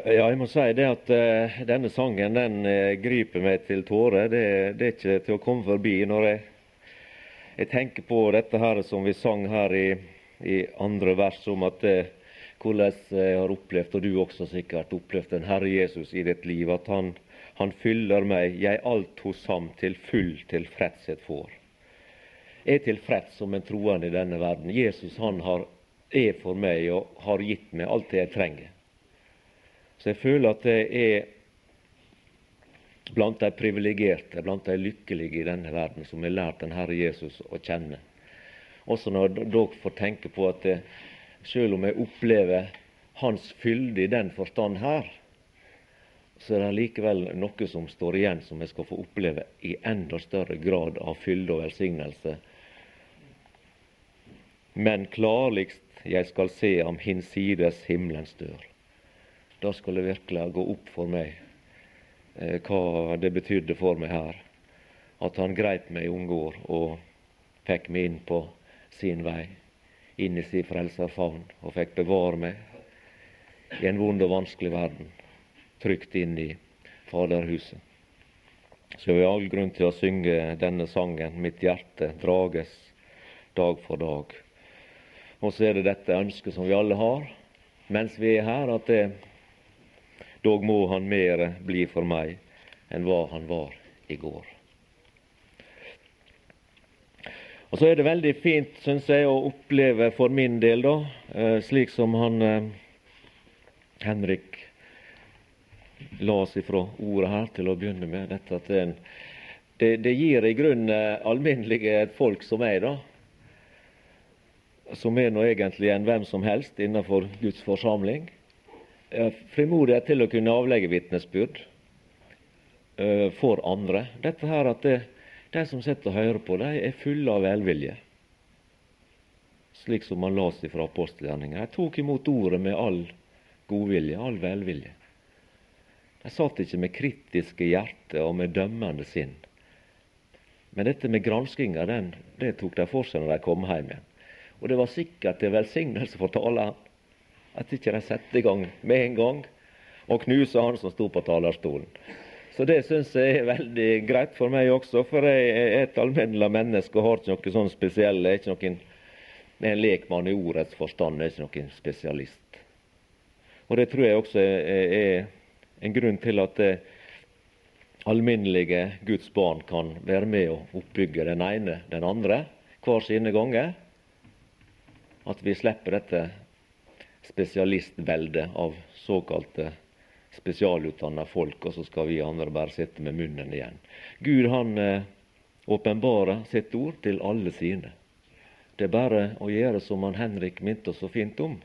Ja, jeg må si det at uh, denne sangen den uh, griper meg til tårer. Det, det, er ikke til å komme forbi når jeg, jeg, tenker på dette her som vi sang her i, i andre vers, om at uh, hvordan jeg har opplevd, og du også sikkert opplevd, den Herre Jesus i ditt liv. At han, han fyller meg, jeg alt hos ham til full tilfredshet får. Jeg er tilfreds som en troende i denne verden. Jesus han har, er for meg og har gitt meg alt det jeg trenger. Så jeg føler at jeg er blant de privilegerte, blant de lykkelige i denne verden, som har lært den Herre Jesus å kjenne. Også når dere får tenke på at det, selv om jeg opplever Hans fylde i den forstand her, så er det likevel noe som står igjen som jeg skal få oppleve i enda større grad av fylde og velsignelse. Men klarligst jeg skal se ham hinsides himmelens dør da skulle det virkelig gå opp for meg eh, hva det betydde for meg her. At han greip meg i unge år og fikk meg inn på sin vei, inn i sin frelserfavn, og fikk bevare meg i en vond og vanskelig verden, trygt inn i Faderhuset. Så vi har all grunn til å synge denne sangen, 'Mitt hjerte drages dag for dag'. Og så er det dette ønsket som vi alle har mens vi er her, at det Dog må han mere bli for meg enn hva han var i går. Og Så er det veldig fint, syns jeg, å oppleve for min del, da, eh, slik som han Henrik la oss ifra ordet her til å begynne med, dette at det, det, det gir i grunnen eh, alminnelige folk som meg, da, som er nå egentlig en hvem som helst innenfor Guds forsamling, frimodighet til å kunne avlegge vitnesbyrd uh, for andre. Dette her at det, De som sitter og hører på, de er fulle av velvilje. Slik som man las fra apostelgjerningen. De tok imot ordet med all godvilje, all velvilje. De satt ikke med kritiske hjerter og med dømmende sinn. Men dette med granskinga, det tok de for seg når de kom hjem igjen. Og det var sikkert til velsignelse for taleren at ikke de setter i gang med en gang og knuser han som sto på talerstolen. Så det syns jeg er veldig greit for meg også, for jeg er et alminnelig menneske og har ikke noe sånn spesiell Jeg er ikke noen er en lekmann i ordets forstand, jeg er ikke noen spesialist. Og Det tror jeg også er, en grunn til at det alminnelige Guds barn kan være med å oppbygge den ene den andre hver sine ganger. At vi slipper dette spesialistvelde av såkalte spesialutdanna folk, og så skal vi andre bare sitte med munnen igjen. Gud han eh, åpenbarer sitt ord til alle sine. Det er bare å gjøre som han Henrik minte oss så fint om,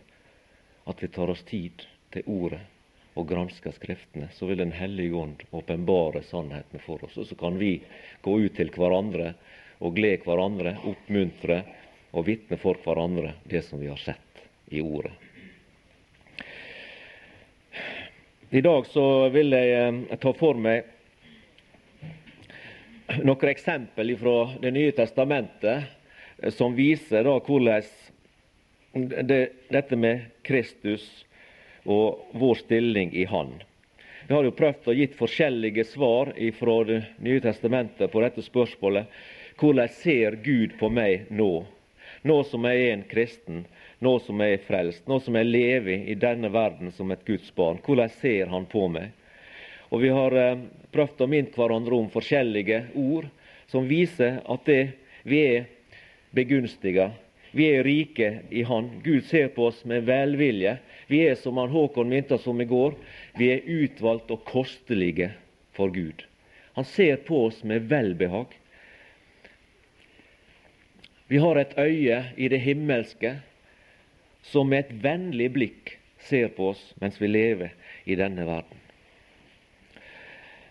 at vi tar oss tid til ordet og gransker Skriftene. Så vil Den hellige ånd åpenbare sannheten for oss. Og så kan vi gå ut til hverandre og glede hverandre, oppmuntre og vitne for hverandre det som vi har sett i Ordet. I dag så vil jeg eh, ta for meg noen eksempel fra Det nye testamentet eh, som viser da hvordan det, dette med Kristus og vår stilling i Han. Vi har jo prøvd å gitt forskjellige svar fra Det nye testamentet på dette spørsmålet. Hvordan ser Gud på meg nå? Nå som jeg er en kristen, nå som jeg er frelst, nå som jeg lever i denne verden som et Guds barn. Hvordan ser Han på meg? Og Vi har eh, prøvd å minne hverandre om forskjellige ord som viser at det, vi er begunstiga. Vi er rike i Han. Gud ser på oss med velvilje. Vi er, som han Håkon minte oss om i går, vi er utvalgt og kostelige for Gud. Han ser på oss med velbehag. Vi har et øye i det himmelske som med et vennlig blikk ser på oss mens vi lever i denne verden.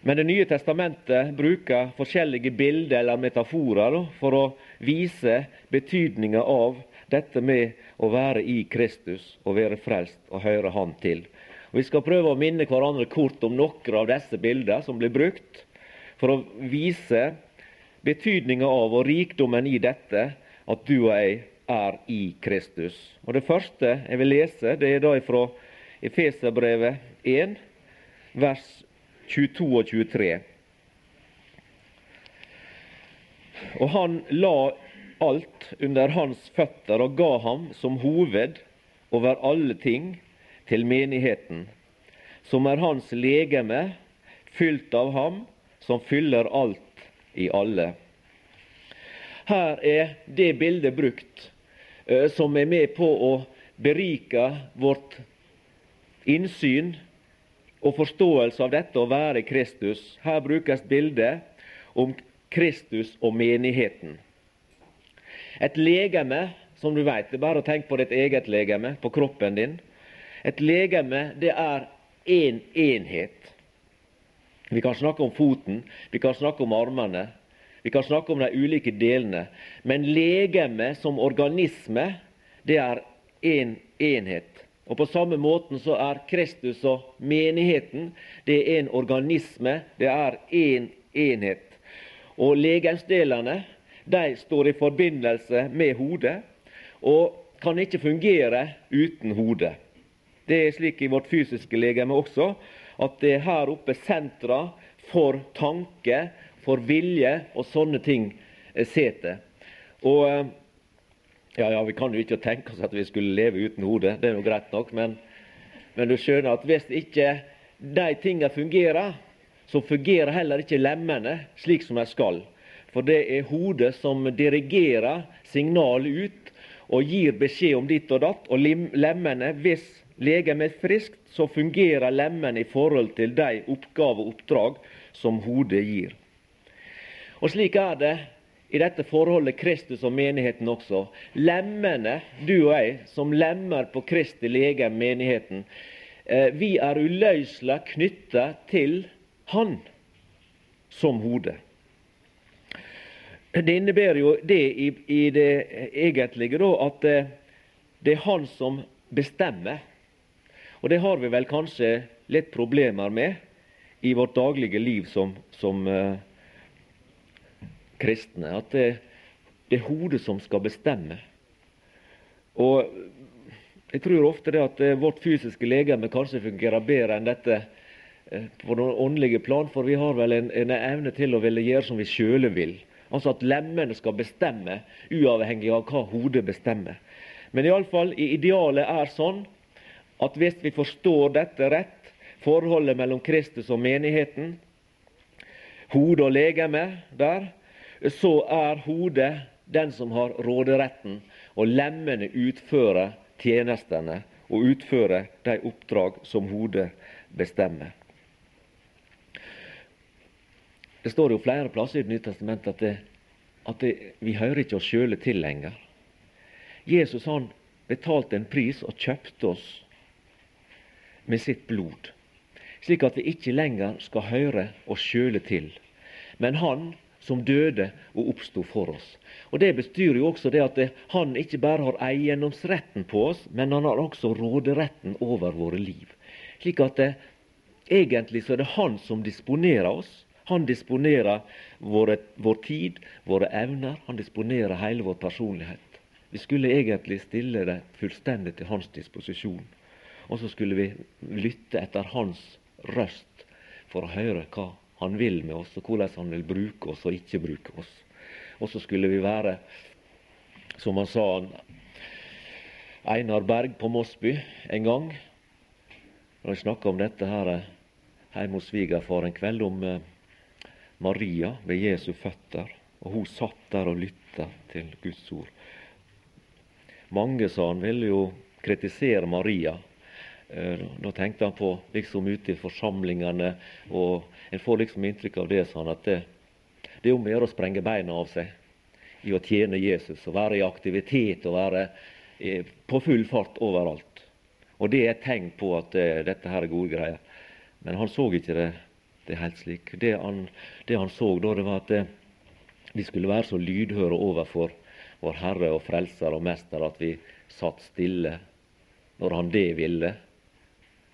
Men Det nye testamentet bruker forskjellige bilder eller metaforer for å vise betydninga av dette med å være i Kristus og være frelst og høre Han til. Og Vi skal prøve å minne hverandre kort om noen av disse bildene som blir brukt for å vise betydninga av og rikdommen i dette at du og jeg er i Kristus. Og Det første jeg vil lese, det er da fra Efeserbrevet 1, vers 22 og 23. Og han la alt under hans føtter og ga ham som hoved over alle ting til menigheten, som er hans legeme, fylt av ham som fyller alt i alle. Her er det bildet brukt som er med på å berike vårt innsyn og forståelse av dette å være Kristus. Her brukes bildet om Kristus og menigheten. Et legeme, som du vet, det er bare å tenke på ditt eget legeme, på kroppen din. Et legeme, det er én en enhet. Vi kan snakke om foten, vi kan snakke om armene, vi kan snakke om de ulike delene. Men legeme som organisme, det er én en enhet. Og På samme måten så er Kristus og menigheten det er en organisme, det er én en enhet. Og legemsdelene de står i forbindelse med hodet og kan ikke fungere uten hodet. Det er slik i vårt fysiske legeme også, at det er her oppe sentra for tanke, for vilje og sånne ting eh, sitter. Og eh, ja, ja, vi kan jo ikke tenke oss at vi skulle leve uten hodet, det er jo greit nok, men, men du skjønner at hvis ikke de tingene fungerer, så fungerer heller ikke lemmene slik som de skal. For det er hodet som dirigerer signalet ut og gir beskjed om ditt og datt. Og lemmene, hvis legemet er friskt, så fungerer lemmene i forhold til de oppgaver og oppdrag som hodet gir. Og Slik er det i dette forholdet Kristus og menigheten også. Lemmene, du og jeg, som lemmer på Kristi lege, menigheten, eh, vi er uløselig knytta til Han som hode. Det innebærer jo det i, i det egentlige da, at det, det, er han som bestemmer. Og det har vi vel kanskje litt problemer med i vårt daglige liv som, som uh, kristne. At det, det er hodet som skal bestemme. Og jeg tror ofte det at uh, vårt fysiske legeme kanskje fungerer bedre enn dette uh, på noen åndelige plan, for vi har vel en, en evne til å ville gjøre som vi sjøle vil. Altså at lemmene skal bestemme, uavhengig av hva hodet bestemmer. Men iallfall idealet er sånn at hvis vi forstår dette rett, forholdet mellom Kristus og menigheten, hode og legeme der, så er hodet den som har råderetten, og lemmene utfører tjenestene og utfører de oppdrag som hodet bestemmer. Det står jo flere plasser i Det nye testamentet at, det, at det, vi hører ikke oss sjøle til lenger. Jesus han betalte en pris og kjøpte oss med sitt blod, slik at vi ikke lenger skal høre oss sjøle til, men han som døde og oppsto for oss. Og Det bestyrer jo også det at han ikke bare har eiendomsretten på oss, men han har også råderetten over våre liv. Slik at det, egentlig så er det han som disponerer oss, han disponerer våre, vår tid, våre evner, han disponerer hele vår personlighet. Vi skulle egentlig stille det fullstendig til hans disposisjon. Og så skulle vi lytte etter hans røst for å høre hva han vil med oss, og hvordan han vil bruke oss og ikke bruke oss. Og så skulle vi være, som han sa Einar Berg på Mossby en gang, når jeg snakka om dette her hjemme hos svigerfar en kveld, om eh, Maria ved Jesu føtter, og hun satt der og lytta til Guds ord. Mange, sa han, ville jo kritisere Maria. Eh, da tenkte han på liksom ute i forsamlingene, og en får liksom inntrykk av det, sånn at det, det er om å gjøre å sprenge beina av seg i å tjene Jesus og være i aktivitet og være på full fart overalt. Og det er et tegn på at uh, dette her er gode greier. Men han så ikke det det helt slik. Det han, det han så da, det var at det, vi skulle være så lydhøre overfor vår Herre og Frelser og Mester at vi satt stille når Han det ville,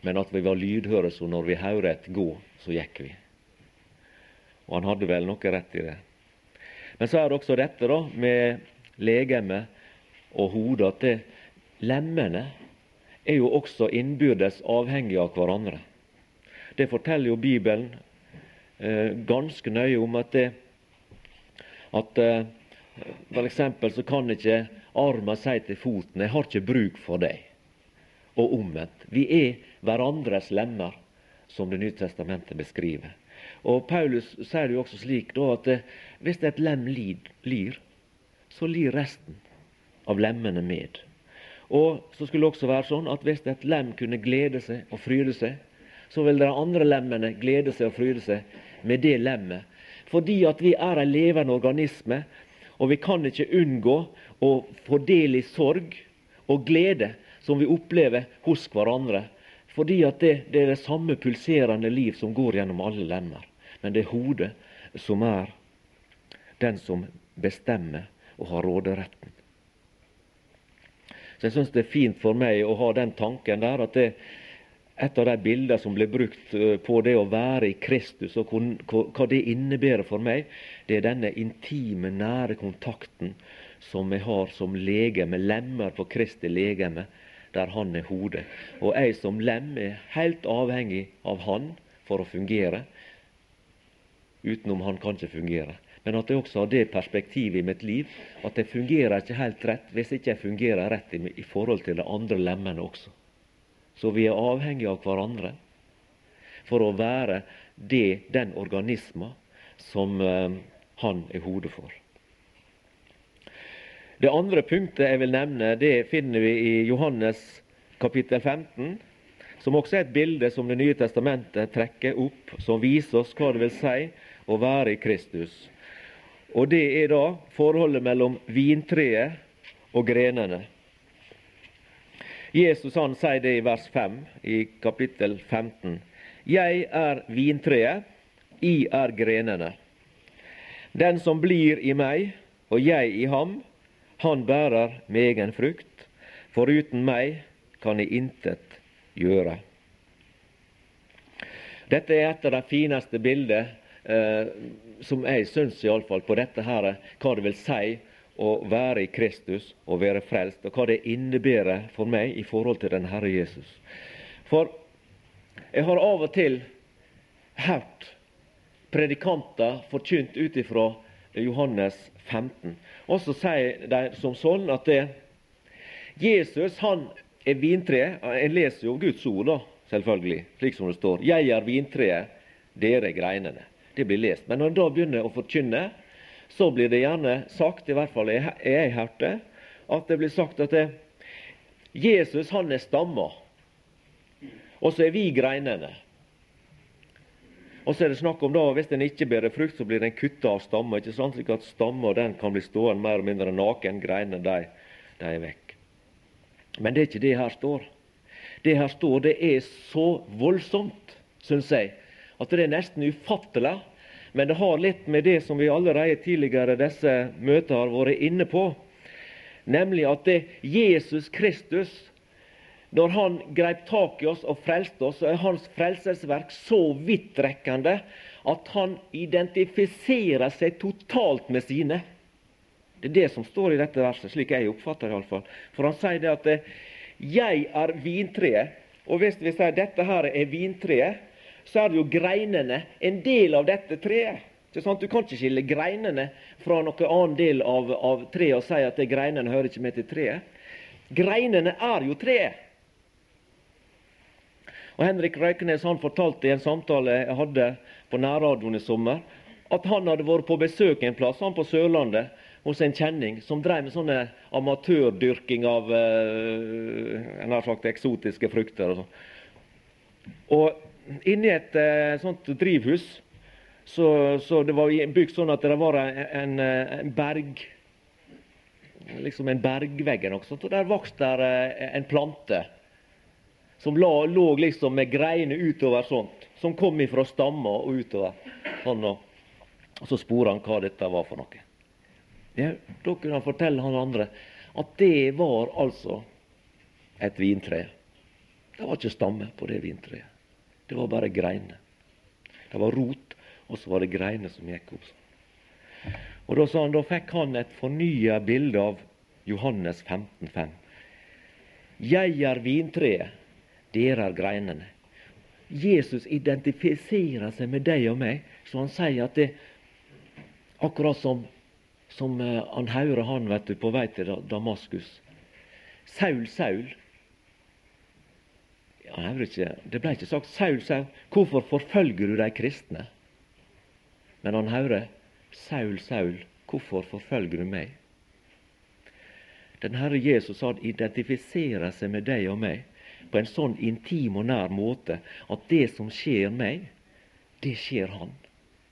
men at vi var lydhøre så når vi hører et gå, så gikk vi. Og han hadde vel noe rett i det. Men så er det også dette da, med legeme og hodet, at det, lemmene er jo også innbyrdes avhengige av hverandre. Det forteller jo Bibelen eh, ganske nøye om at det at eh, f.eks. så kan ikke armen si til foten 'Jeg har ikke bruk for deg', og omvendt. Vi er hverandres lemmer, som Det nye testamentet beskriver. Og Paulus sier det jo også slik da, at eh, hvis et lem lir, så lir resten av lemmene med. Og så skulle det også være sånn at hvis et lem kunne glede seg og fryde seg, så vil de andre lemmene glede seg og fryde seg med det lemmet. Fordi at vi er en levende organisme, og vi kan ikke unngå å få del i sorg og glede som vi opplever hos hverandre. Fordi at det, det er det samme pulserende liv som går gjennom alle lemmer. Men det er hodet som er den som bestemmer og har råderetten. Så jeg syns det er fint for meg å ha den tanken der at det, et av de bildene som blir brukt eh, på det å være i Kristus, og hva det innebærer for meg, det er denne intime, nære kontakten som vi har som legeme, lemmer på Kristi legeme, der Han er hodet. Og jeg som lem er helt avhengig av Han for å fungere. Utenom Han kan ikke fungere. Men at jeg også har det perspektivet i mitt liv at jeg fungerer ikke helt rett hvis ikke jeg fungerer rett i, forhold til de andre lemmene også. Så vi er avhengige av hverandre for å være det, den organisma som eh, han er hodet for. Det andre punktet jeg vil nevne, det finner vi i Johannes kapittel 15, som også er et bilde som Det nye testamentet trekker opp, som viser oss hva det vil si å være i Kristus. Og det er da forholdet mellom vintreet og grenene. Jesus han sier det i vers 5 i kapittel 15. Jeg er vintreet, I er grenene. Den som blir i meg og jeg i ham, han bærer med egen frukt. For uten meg kan jeg intet gjøre. Dette er et av de fineste bildene eh, som jeg syns iallfall på dette her, hva det vil si å være i Kristus og være frelst, og hva det innebærer for meg i forhold til den Herre Jesus. For jeg har av og til hørt predikanter forkynt ut ifra Johannes 15. Og så sier de som sånn at det, Jesus han er vintreet. En leser jo Guds ord, da, selvfølgelig, slik som det står. 'Jeg er vintreet, dere er greinene' det blir lest. Men når en da begynner å forkynne, så blir det gjerne sagt, i hvert fall jeg, jeg hørte, at det blir sagt at det, Jesus han er stamma, og så er vi greinene. Og så er det snakk om da, Hvis den ikke bærer frukt, så blir den kutta av stammer, ikke sant? Slik at stamma den kan bli stående mer eller mindre naken. Greinene de, de er vekk. Men det er ikke det her står. Det her står, det er så voldsomt, syns jeg, at det er nesten ufattelig. Men det har litt med det som vi allerede tidligere disse møtene har vært inne på. Nemlig at det Jesus Kristus, når han greip tak i oss og frelste oss, så er hans frelsesverk så vidtrekkende at han identifiserer seg totalt med sine. Det er det som står i dette verset, slik jeg oppfatter det iallfall. For han sier det at 'jeg er vintreet'. Og hvis vi sier dette her er vintreet, så er det jo greinene en del av dette treet. Du kan ikke skille greinene fra noen annen del av, av treet og si at det greinene hører ikke med til treet. Greinene er jo treet. Og Henrik Røykenes han fortalte i en samtale jeg hadde på nærradioen i sommer, at han hadde vært på besøk en plass han på Sørlandet hos en kjenning som drev med sånne amatørdyrking av en har sagt eksotiske frukter. Og, sånn. og inni et uh, sånt drivhus så, så, det var bygd sånn at det var en, en berg liksom en bergvegg der vokste der uh, en plante som la, lå liksom med greiner utover sånt, som kom ifra stamma og utover. Sånn, og, så spurte han hva dette var for noe. Ja, da kunne han fortelle han andre at det var altså et vintre. Det var ikke stamme på det vintreet. Det var bare greiner. Det var rot, og så var det greiner som gikk opp. Og Da sa han, da fikk han et fornya bilde av Johannes 15,5. Jeg er vintreet, dere er greinene. Jesus identifiserer seg med deg og meg, så han sier at det akkurat som, som uh, han hører han vet du, på vei til Damaskus. Saul, Saul. Ja, ikke, det ble ikke sagt Saul, Saul, hvorfor forfølger du de kristne? Men han hører Saul, Saul, hvorfor forfølger du meg? Den Herre Jesus han identifiserer seg med deg og meg på en sånn intim og nær måte at det som skjer meg, det skjer han.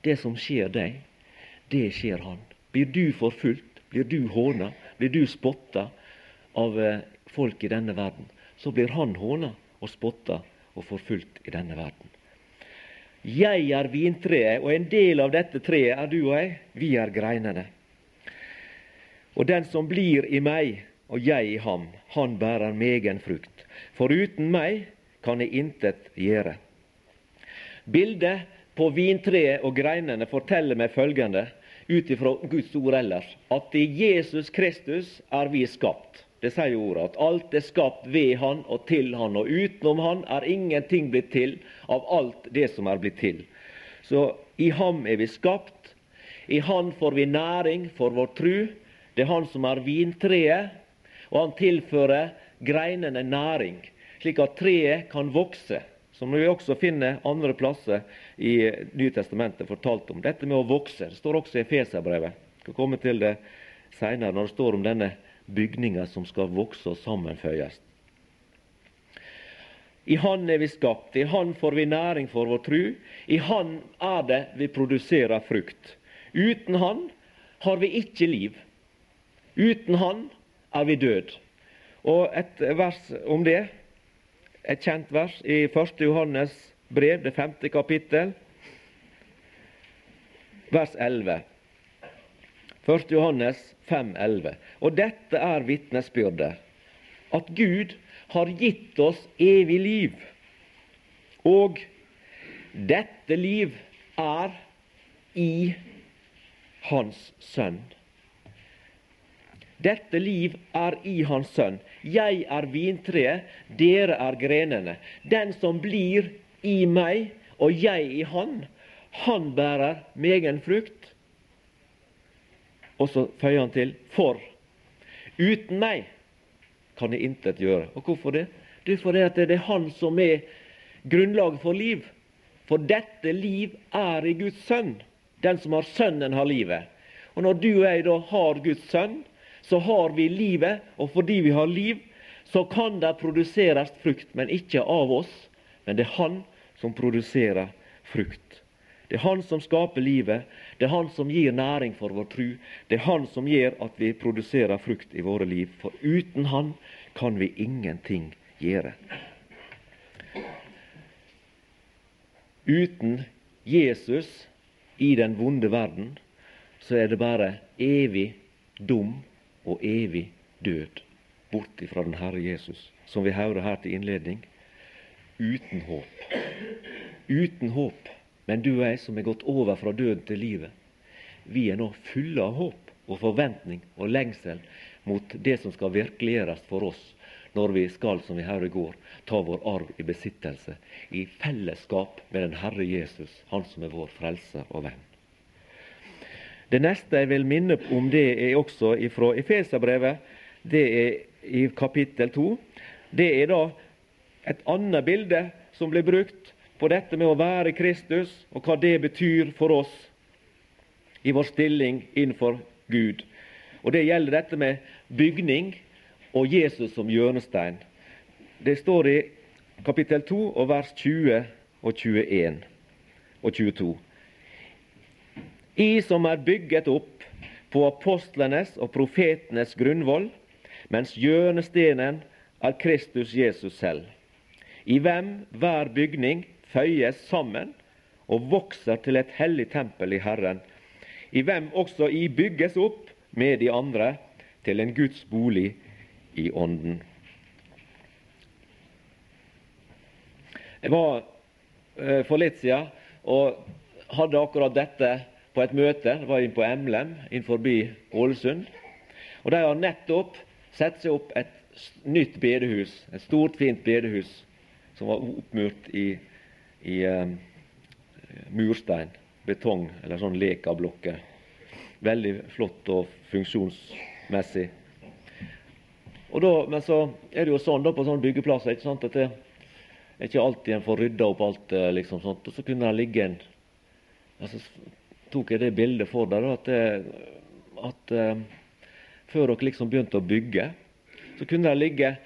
Det som skjer deg, det skjer han. Blir du forfulgt, blir du håna, blir du spotta av eh, folk i denne verden, så blir han håna og spotta og forfulgt i denne verden. Jeg er vintreet, og en del av dette treet er du og jeg. Vi er greinene. Og den som blir i meg, og jeg i ham, han bærer megen frukt. For uten meg kan jeg intet gjøre. Bildet på vintreet og greinene forteller meg følgende ut ifra Guds ord ellers, at i Jesus Kristus er vi skapt. Det sier ordet, at alt er skapt ved Han og til Han, og utenom Han er ingenting blitt til av alt det som er blitt til. Så i Ham er vi skapt. I Han får vi næring for vår tru. Det er Han som er vintreet, og han tilfører greinene næring, slik at treet kan vokse. Som vi også finner andre plasser i Nytestamentet fortalt om. Dette med å vokse. Det står også i Feserbrevet. Jeg skal komme til det seinere når det står om denne bygninga som skal vokse og sammenføyes. I Han er vi skapt, i Han får vi næring for vår tru. I Han er det vi produserer frukt. Uten Han har vi ikke liv. Uten Han er vi død. Og et vers om det, et kjent vers i 1. Johannes brev, det femte kapittel, vers 11. 1. Johannes 5, 11. Og dette er vitnesbyrdet, at Gud har gitt oss evig liv. Og dette liv er i Hans Sønn. Dette liv er i Hans Sønn. Jeg er vintreet, dere er grenene. Den som blir i meg og jeg i Han, han bærer megen frukt. Og så føyer han til for uten meg kan jeg intet gjøre. Og hvorfor det? Det er fordi det er Han som er grunnlaget for liv. For dette liv er i Guds sønn. Den som har Sønnen, har livet. Og når du og jeg da har Guds sønn, så har vi livet, og fordi vi har liv, så kan det produseres frukt, men ikke av oss. Men det er Han som produserer frukt. Det er Han som skaper livet, det er Han som gir næring for vår tru. Det er Han som gjør at vi produserer frukt i våre liv. For uten Han kan vi ingenting gjøre. Uten Jesus i den vonde verden, så er det bare evig dum og evig død bort ifra den Herre Jesus, som vi hører her til innledning. Uten håp. Uten håp. Men du og jeg som er gått over fra døden til livet, vi er nå fulle av håp og forventning og lengsel mot det som skal virkeliggjøres for oss når vi skal, som vi hører i går, ta vår arv i besittelse i fellesskap med den Herre Jesus, Han som er vår frelser og venn. Det neste jeg vil minne om, det er også fra Efeserbrevet. Det er i kapittel 2. Det er da et annet bilde som blir brukt på dette med å være Kristus, og hva det betyr for oss i vår stilling innenfor Gud. Og Det gjelder dette med bygning og Jesus som hjørnestein. Det står i kapittel 2 og vers 20 og 21 og 22 i som er bygget opp på apostlenes og profetenes grunnvoll, mens hjørnestenen er Kristus Jesus selv, i hvem hver bygning føyes sammen og vokser til et hellig tempel i Herren, i hvem også i bygges opp med de andre til en Guds bolig i Ånden. Jeg var eh, for litt siden og hadde akkurat dette på et møte. Det var inn på Emlem forbi Ålesund. Og De har nettopp satt seg opp et nytt bedehus, et stort, fint bedehus som var oppmurt i, i um, murstein, betong eller sånn lekablokker. Veldig flott og funksjonsmessig. Og da, men så er det jo sånn da på sånne byggeplasser ikke sant, at det er ikke alltid en får rydda opp alt. Eh, liksom sånt, og Så kunne det ligge en altså, tok jeg det bildet for deg at, at uh, før dere liksom begynte å bygge, så kunne det ligge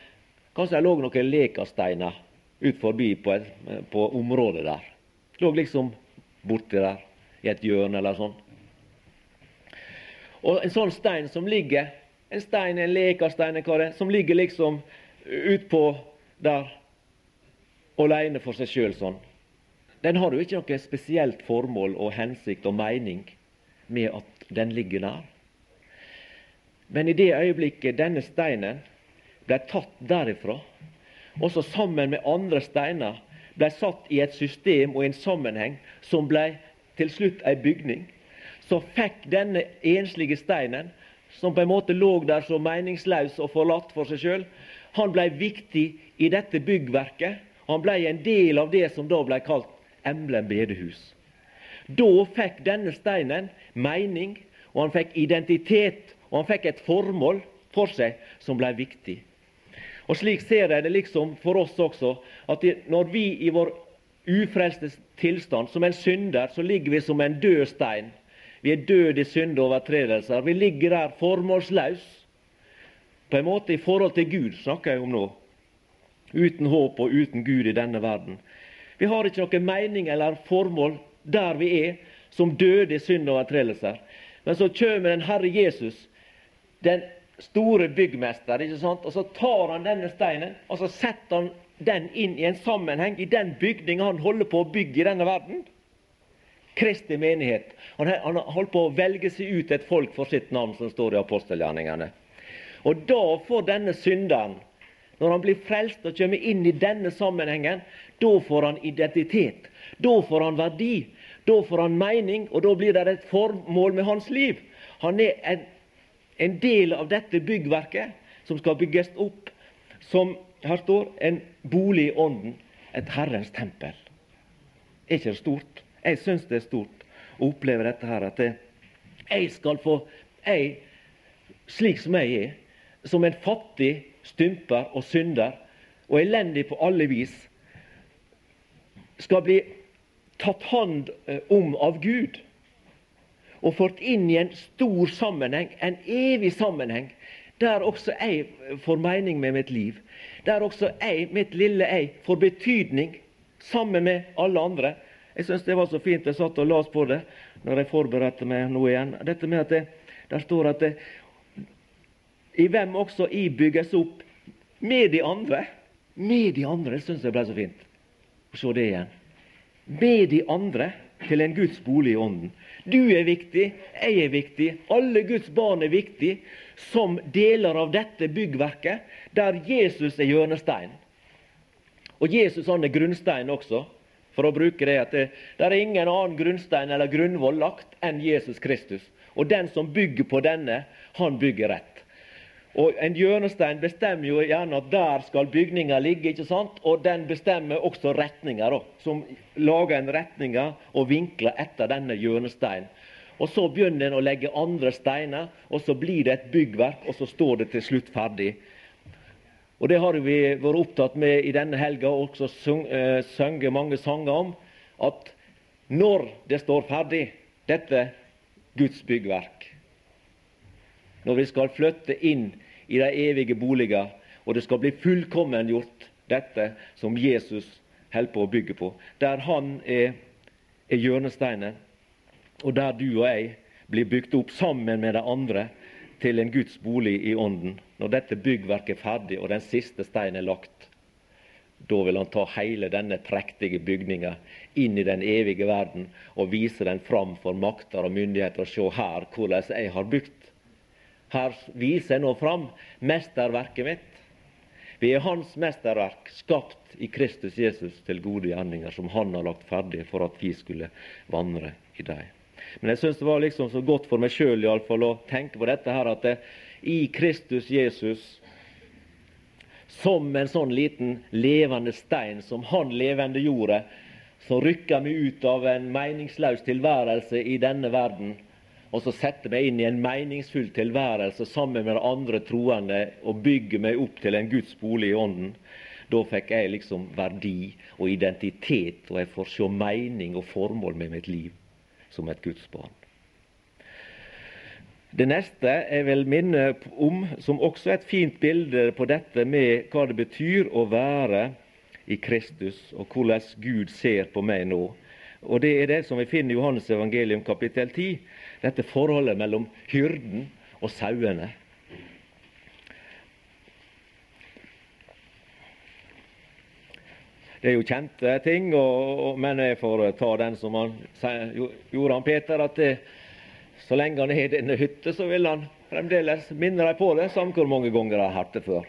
Kanskje det lå noen lekasteiner ut forbi på, et, på området der. Lå liksom borti der, i et hjørne eller sånn. Og en sånn stein som ligger en stein, en lekastein, hva det som ligger liksom utpå der aleine for seg sjøl sånn. Den har jo ikke noe spesielt formål og hensikt og mening med at den ligger der. Men i det øyeblikket denne steinen ble tatt derifra, også sammen med andre steiner, ble satt i et system og en sammenheng som ble til slutt ei bygning, så fikk denne enslige steinen som på en måte lå der så meningsløs og forlatt for seg sjøl, han ble viktig i dette byggverket. Han ble en del av det som da ble kalt Emblem bedehus. Da fikk denne steinen mening, og han fikk identitet, og han fikk et formål for seg som ble viktig. Og Slik ser jeg det liksom for oss også, at når vi i vår ufrelste tilstand, som en synder, så ligger vi som en død stein vi er døde i synde overtredelser. Vi ligger der formålsløs. På en måte i forhold til Gud, snakker jeg om nå. Uten håp og uten Gud i denne verden. Vi har ikke noen mening eller formål der vi er, som døde i synd og overtredelser. Men så kommer den Herre Jesus, den store byggmester, ikke sant? og så tar han denne steinen og så setter han den inn i en sammenheng i den bygninga han holder på å bygge i denne verden. Kristi menighet. Han, han holdt på å velge seg ut et folk for sitt navn, som står i apostelgjerningene. Og da får denne synderen, når han blir frelst og kommer inn i denne sammenhengen, da får han identitet. Da får han verdi. Da får han mening, og da blir det et formål med hans liv. Han er en, en del av dette byggverket som skal bygges opp som her står en bolig i ånden, et Herrens tempel. Er ikke det stort? Jeg syns det er stort å oppleve dette her, at jeg skal få jeg, slik som jeg er, som en fattig stymper og synder og elendig på alle vis, skal bli tatt hånd eh, om av Gud og fått inn i en stor sammenheng, en evig sammenheng, der også jeg får mening med mitt liv. Der også jeg, mitt lille jeg, får betydning sammen med alle andre. Jeg syns det var så fint. Jeg satt og las på det når jeg forberedte meg nå igjen. Dette med at det, Der står at det, i hvem også i bygges opp med de andre. Med de andre. Det syns jeg ble så fint Og se det igjen. Med de andre til en Guds bolig i ånden. Du er viktig, jeg er viktig, alle Guds barn er viktig som deler av dette byggverket, der Jesus er hjørnesteinen. Og Jesus han er grunnstein også for å bruke det, at det, det er ingen annen grunnstein eller grunnvoll lagt enn Jesus Kristus. Og den som bygger på denne, han bygger rett. Og En hjørnestein bestemmer jo gjerne at der skal bygninga ligge, ikke sant? og den bestemmer også retninger, som lager en retninger og vinkler etter denne hjørnesteinen. Og Så begynner en å legge andre steiner, og så blir det et byggverk, og så står det til slutt ferdig. Og Det har vi vært opptatt med i denne helga, og også eh, sunget mange sanger om. At når det står ferdig, dette Guds byggverk Når vi skal flytte inn i de evige boliger, og det skal bli fullkommengjort, dette som Jesus holder på å bygge på, der han er, er hjørnesteinen, og der du og jeg blir bygd opp sammen med de andre til en Guds bolig i ånden. Når dette byggverket er ferdig og den siste steinen er lagt, da vil han ta hele denne prektige bygninga inn i den evige verden og vise den fram for makter og myndigheter og se her hvordan jeg har bygd. Her viser jeg nå fram mesterverket mitt. Vi er Hans mesterverk, skapt i Kristus Jesus til gode gjerninger, som Han har lagt ferdig for at vi skulle vandre i dem. Men jeg syns det var liksom så godt for meg sjøl å tenke på dette her, at det, i Kristus Jesus som en sånn liten levende stein som han levende gjorde, som rykker meg ut av en meningsløs tilværelse i denne verden, og så setter meg inn i en meningsfull tilværelse sammen med andre troende og bygger meg opp til en Guds bolig i ånden. Da fikk jeg liksom verdi og identitet, og jeg får se mening og formål med mitt liv som et Guds barn. Det neste jeg vil minne om, som også er et fint bilde på dette med hva det betyr å være i Kristus, og hvordan Gud ser på meg nå. Og Det er det som vi finner i Johannes evangelium kapittel 10, dette forholdet mellom hyrden og sauene. Det er jo kjente ting, og, og, men jeg får ta den som han gjorde han Peter, at det, så lenge han i denne hytta, så vil han fremdeles minne dem på det, samme hvor mange ganger de har hatt det før.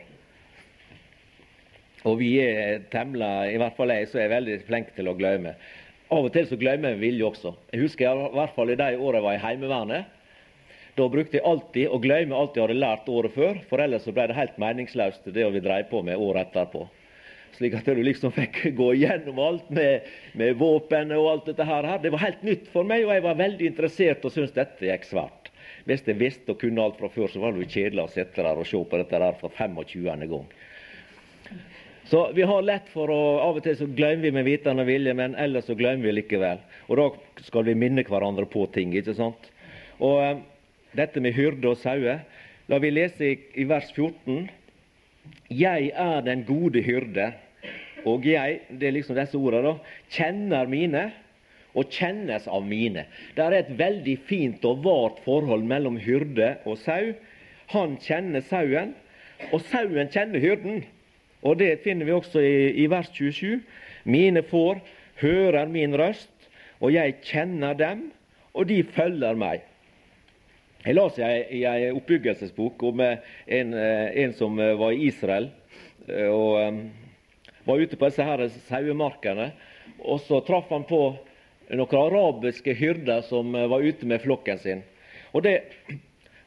Og vi er temla, i hvert fall jeg, så er veldig flink til å glemme. Av og til så glemmer jeg vilje også. Jeg husker jeg, i hvert fall i de årene jeg var i Heimevernet. Da brukte jeg alltid å glemme alt jeg hadde lært året før, for ellers så ble det helt meningsløst det vi drev på med året etterpå slik at du liksom fikk gå igjennom alt med, med våpen og alt dette her. Det var helt nytt for meg, og jeg var veldig interessert og syntes dette gikk svært. Hvis jeg visste og kunne alt fra før, så var det jo kjedelig å sitte der og se på dette der for 25. gang. Så vi har lett for å Av og til så glemmer vi med vitende vilje, men ellers så glemmer vi likevel. Og da skal vi minne hverandre på ting, ikke sant. Og um, dette med hyrde og sauer, la vi lese i, i vers 14. Jeg er den gode hyrde, og jeg det er liksom disse ordene da, kjenner mine og kjennes av mine. Det er et veldig fint og vart forhold mellom hyrde og sau. Han kjenner sauen, og sauen kjenner hyrden. Og Det finner vi også i, i vers 27. Mine får hører min røst, og jeg kjenner dem, og de følger meg. Jeg leste i ei oppbyggelsesbok om eh, en, eh, en, som eh, var i Israel og var ute på disse her sauemarkene. Og så traff han på noen arabiske hyrder som var ute med flokken sin. Og det,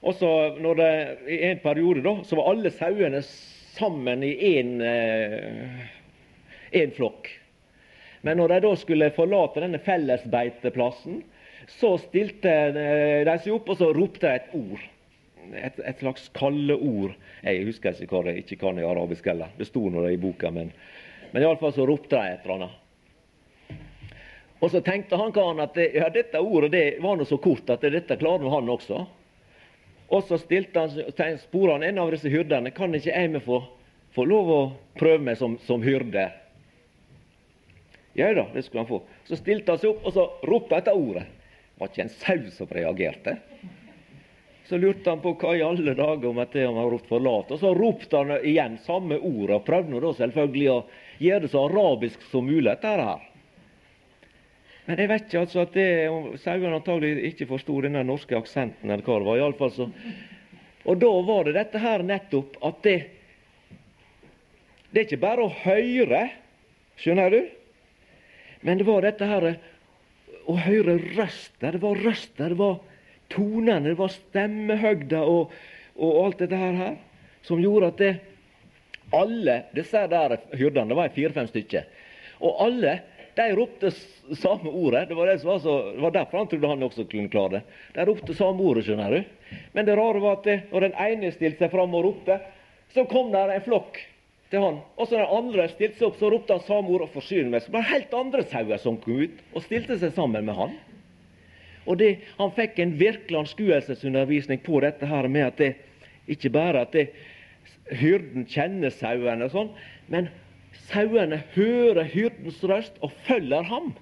også når det, I en periode da, så var alle sauene sammen i én flokk. Men når de da skulle forlate denne fellesbeiteplassen, så stilte de seg opp, og så ropte et ord. Et, et slags kalleord. Jeg husker ikke hva det ikke kan i arabisk heller. Det sto nå i boka, men, men iallfall så ropte de et eller annet. Og så tenkte han karen at ja, dette ordet det var nå så kort at dette klarer han også. Og så stilte han, han en av disse hyrdene kan ikke jeg få, få lov å prøve meg som, som hyrde. Ja da, det skulle han få. Så stilte han seg opp og så ropte etter ordet Det var ikke en sau som reagerte. Så lurte han på hva i alle dager om at det han hadde ropt 'forlat'. Og så ropte han igjen samme ord, og prøvde da selvfølgelig å gjøre det så arabisk som mulig. dette her. Men jeg vet ikke altså at det, sauene antagelig ikke forsto denne norske aksenten. eller hva det var. I alle fall så. Og da var det dette her nettopp at det Det er ikke bare å høre, skjønner du, men det var dette her å høre røster. Det var røster, det var tonene, det var stemmehøgda og, og, alt dette her, som gjorde at det, alle disse der hyrdene, det var fire-fem stykker, og alle de ropte samme ordet. Det var, det, var så, det var, derfor han trodde han også kunne klare det. De ropte samme ordet, skjønner du. Men det rare var at det, når den ene stilte seg fram og ropte, så kom der en flokk til han. Og så den andre stilte seg opp, så ropte han samme ord og forsynte meg. Så var det helt andre sauer som kom ut og stilte seg sammen med han. Og det, Han fikk en virkelig anskuelsesundervisning på dette her med at det ikke bare at det, hyrden kjenner sauene, og sånn, men sauene hører hyrdens røst og følger ham.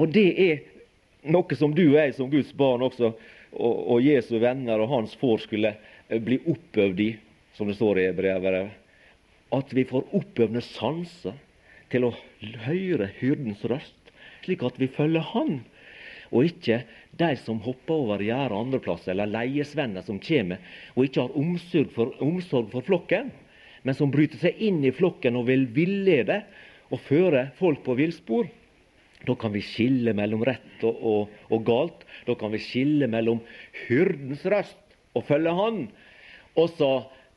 Og det er noe som du og jeg som Guds barn også, og, og Jesu venner og hans får skulle bli oppøvd i som det står i brevet, at vi får oppøvende sanser til å høre hyrdens røst, slik at vi følger Han, og ikke de som hopper over gjerdet andreplass, eller leiesvenner som kommer og ikke har omsorg for, omsorg for flokken, men som bryter seg inn i flokken og vil villede og føre folk på villspor. Da kan vi skille mellom rett og, og, og, galt. Da kan vi skille mellom hyrdens røst og følge Han, og så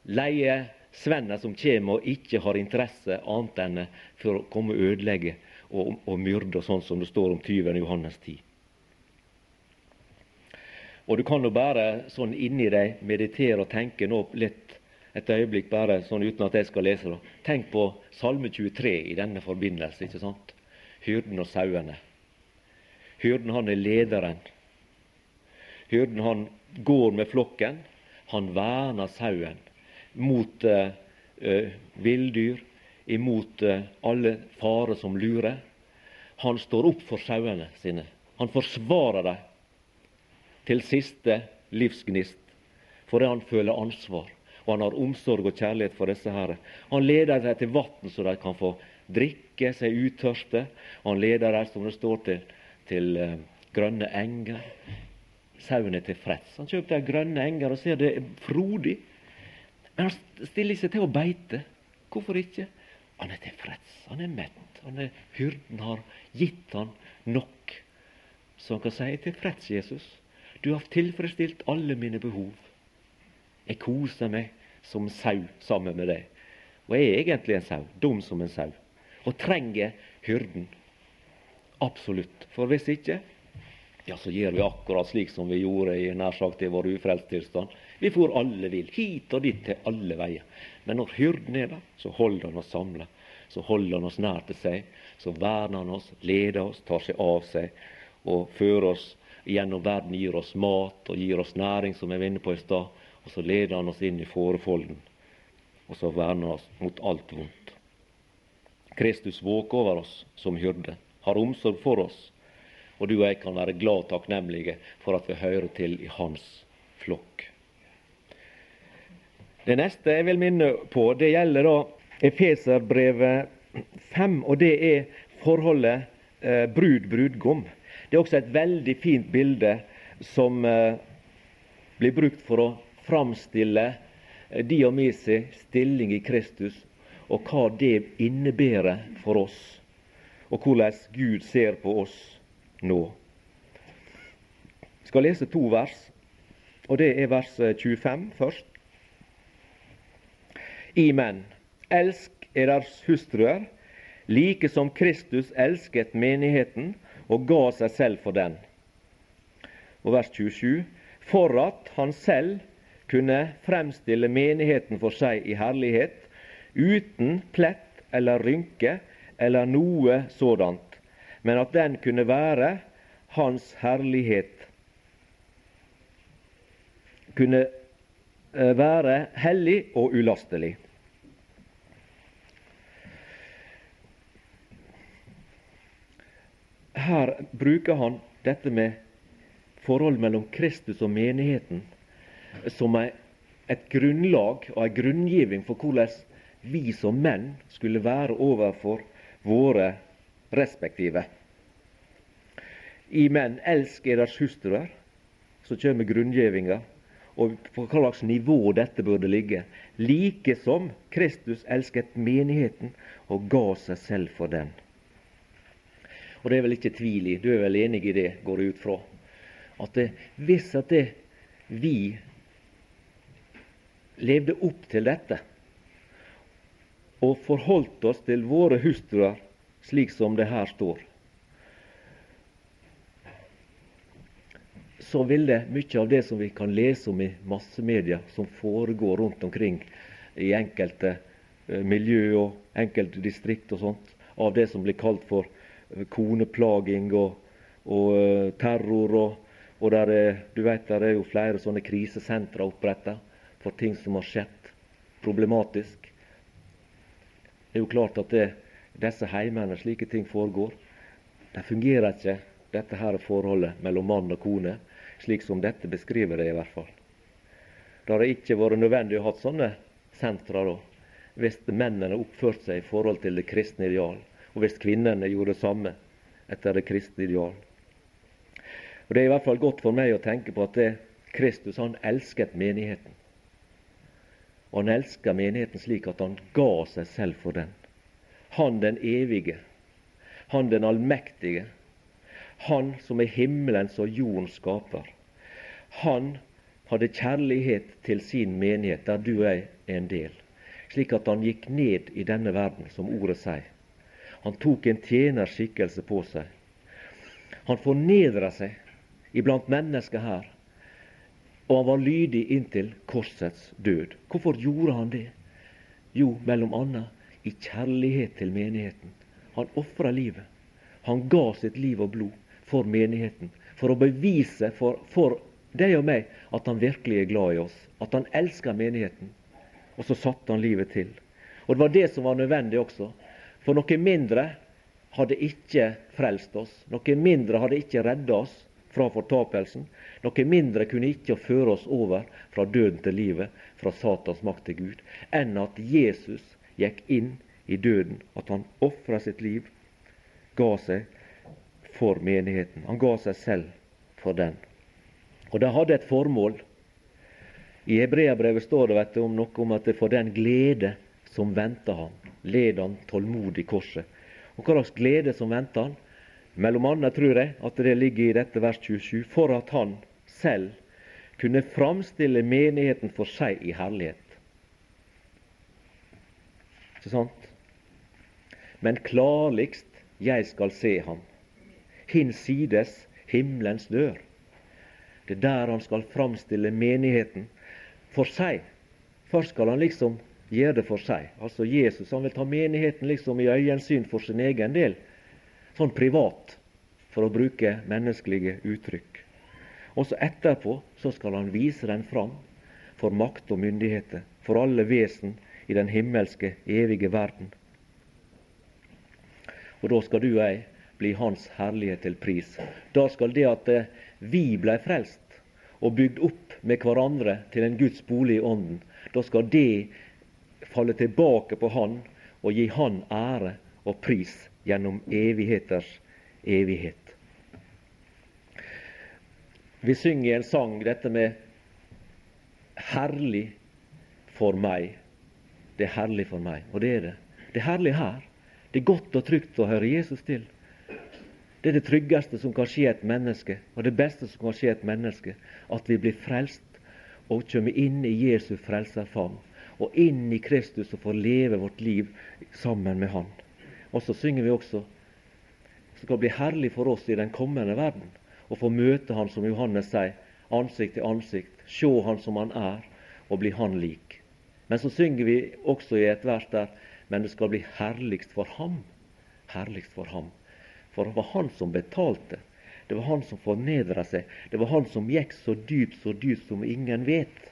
leie Svenner som kommer og ikke har interesse annet enn for å komme og ødelegge og, og myrde, sånn som det står om tyven i Johannes 10. Og du kan jo bare sånn inni deg meditere og tenke nå litt et øyeblikk, bare sånn uten at jeg skal lese det. Tenk på Salme 23 i denne forbindelse. ikke sant? Hyrden og sauene. Hyrden han er lederen. Hyrden han går med flokken. Han verner sauen mot uh, villdyr, imot uh, alle farer som lurer. Han står opp for sauene sine. Han forsvarer dem til siste livsgnist, fordi han føler ansvar. Og han har omsorg og kjærlighet for disse her. Han leder dem til vann, så de kan få drikke seg utørste. Han leder dem, som det står, til, til uh, grønne enger. Sauen er tilfreds. Han kjøper de grønne enger og ser det er frodig. Men han stiller seg til å beite. Hvorfor ikke? Han er tilfreds. Han er mett. Han er, hyrden har gitt han nok. Så han kan si 'tilfreds, Jesus'. Du har tilfredsstilt alle mine behov. Jeg koser meg som sau sammen med deg. Og jeg er egentlig en sau, dum som en sau, og trenger hyrden. Absolutt. For hvis ikke, ja, så gjør vi akkurat slik som vi gjorde i nær sagt i vår ufrelst tilstand. Vi for alle vil, hit og dit, til alle veier. Men når hyrden er der, så holder han oss samla. Så holder han oss nær til seg. Så verner han oss, leder oss, tar seg av seg og fører oss gjennom verden gir oss mat og gir oss næring, som jeg var inne på i stad. Og så leder han oss inn i fårefolden, og så verner han oss mot alt vondt. Kristus våker over oss som hyrde, har omsorg for oss, og du og jeg kan være glad og takknemlige for at vi hører til i hans flokk. Det neste jeg vil minne på, det gjelder da Efeserbrevet 5, og det er forholdet eh, brud-brudgom. Det er også et veldig fint bilde som eh, blir brukt for å framstille eh, sin stilling i Kristus, og hva det innebærer for oss, og hvordan Gud ser på oss nå. Jeg skal lese to vers, og det er vers 25 eh, først. I menn, elsk eders hustruer, like som Kristus elsket menigheten og ga seg selv for den. Og vers 27. For at han selv kunne fremstille menigheten for seg i herlighet, uten plett eller rynke eller noe sådant, men at den kunne være hans herlighet, kunne eh, være hellig og ulastelig. her bruker han dette med forholdet mellom Kristus og menigheten som et grunnlag og en grunngiving for hvordan vi som menn skulle være overfor våre respektive. I menn, elsk eders hustruer, så kommer grunngjevinga, og på hva slags nivå dette burde ligge. Like som Kristus elsket menigheten og ga seg selv for den. Og det er vel ikke tvil i, du er vel enig i det, går jeg ut fra, at det, hvis at det, vi levde opp til dette og forholdt oss til våre hustruer slik som det her står, så ville mye av det som vi kan lese om i massemedia, som foregår rundt omkring i enkelte eh, miljø og enkelte distrikt og sånt, av det som blir kalt for koneplaging og, og eh, terror. Og, og der er, du vet, der er jo flere sånne krisesentre oppretta for ting som har skjedd. Problematisk. Det er jo klart at det, disse heimene, slike ting foregår. Det fungerer ikke, dette her forholdet mellom mann og kone, slik som dette beskriver det i hvert fall. Det har ikke vært nødvendig å ha sånne sentra da, hvis mennene oppførte seg i forhold til det kristne ideal og hvis kvinnene gjorde det samme etter det kristne ideal. Og Det er i hvert fall godt for meg å tenke på at det, Kristus han elsket menigheten. Og han elska menigheten slik at han ga seg selv for den. Han den evige, han den allmektige, han som er himmelens og jordens skaper. Han hadde kjærlighet til sin menighet, der du og jeg er en del. slik at han gikk ned i denne verden, som ordet sier. Han tok en tjenerskikkelse på seg. Han fornedra seg iblant mennesker her, og han var lydig inntil korsets død. Hvorfor gjorde han det? Jo, mellom annet i kjærlighet til menigheten. Han ofra livet. Han ga sitt liv og blod for menigheten, for å bevise for, for deg og meg at han virkelig er glad i oss, at han elsker menigheten. Og så satte han livet til. Og det var det som var nødvendig også. For noe mindre hadde ikke frelst oss. Noe mindre hadde ikke redda oss fra fortapelsen. Noe mindre kunne ikke føre oss over fra døden til livet, fra Satans makt til Gud, enn at Jesus gikk inn i døden, at han ofra sitt liv, ga seg for menigheten. Han ga seg selv for den. Og det hadde et formål. I Hebreabrevet står det du, om noe om at det for den glede som venta ham, led han tålmodig korset. Og hva slags glede som venta han? Mellom annet tror jeg at det ligger i dette vers 27, for at han selv kunne framstille menigheten for seg i herlighet. Ikke sant? Men klarligst jeg skal se ham, hinsides himmelens dør. Det er der han skal framstille menigheten for seg. Først skal han liksom gjøre det for seg. Altså Jesus han vil ta menigheten liksom i øyensyn for sin egen del. Sånn privat, for å bruke menneskelige uttrykk. Og så etterpå så skal han vise den fram for makt og myndigheter, for alle vesen i den himmelske, evige verden. Og da skal du og jeg bli Hans herlighet til pris. Da skal det at eh, vi blei frelst og bygd opp med hverandre til en Guds bolig i ånden, da skal det falle tilbake på Han og gi Han ære og pris gjennom evigheters evighet. Vi synger i en sang dette med 'herlig for meg'. Det er herlig for meg, og det er det. Det er herlig her. Det er godt og trygt å høre Jesus til. Det er det tryggeste som kan skje et menneske, og det beste som kan skje et menneske, at vi blir frelst og kommer inn i Jesu frelserfavn, og inn i Kristus og får leve vårt liv sammen med Han. Og så synger vi også det skal bli herlig for oss i den kommende verden å få møte Han, som Johannes sier, ansikt til ansikt, se Han som Han er, og bli Han lik. Men så synger vi også i et vers der men det skal bli herligst for ham. Herligst for ham. For det var han som betalte. Det var han som fornedra seg. Det var han som gikk så dypt, så dypt som ingen vet.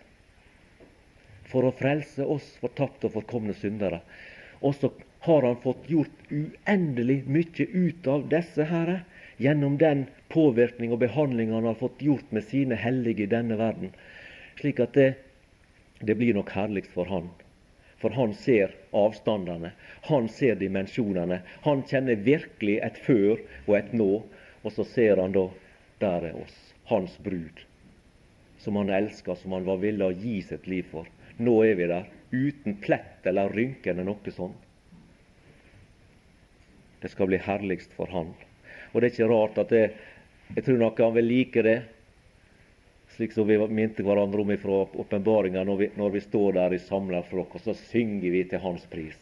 For å frelse oss fortapte og forkomne syndere. Og så har han fått gjort uendelig mye ut av disse herre gjennom den påvirkning og behandling han har fått gjort med sine hellige i denne verden. Slik at det, det blir nok herligst for han for han ser avstandene, han ser dimensjonene. Han kjenner virkelig et før og et nå, og så ser han da der er oss, hans brud, som han elska, som han var villig å gi sitt liv for. Nå er vi der, uten plett eller rynke eller noe sånt. Det skal bli herligst for han. Og det er ikke rart at det, jeg tror nok han vil like det slik som vi minte hverandre om fra åpenbaringa når, når, vi står der i samla flokk, og så synger vi til Hans pris.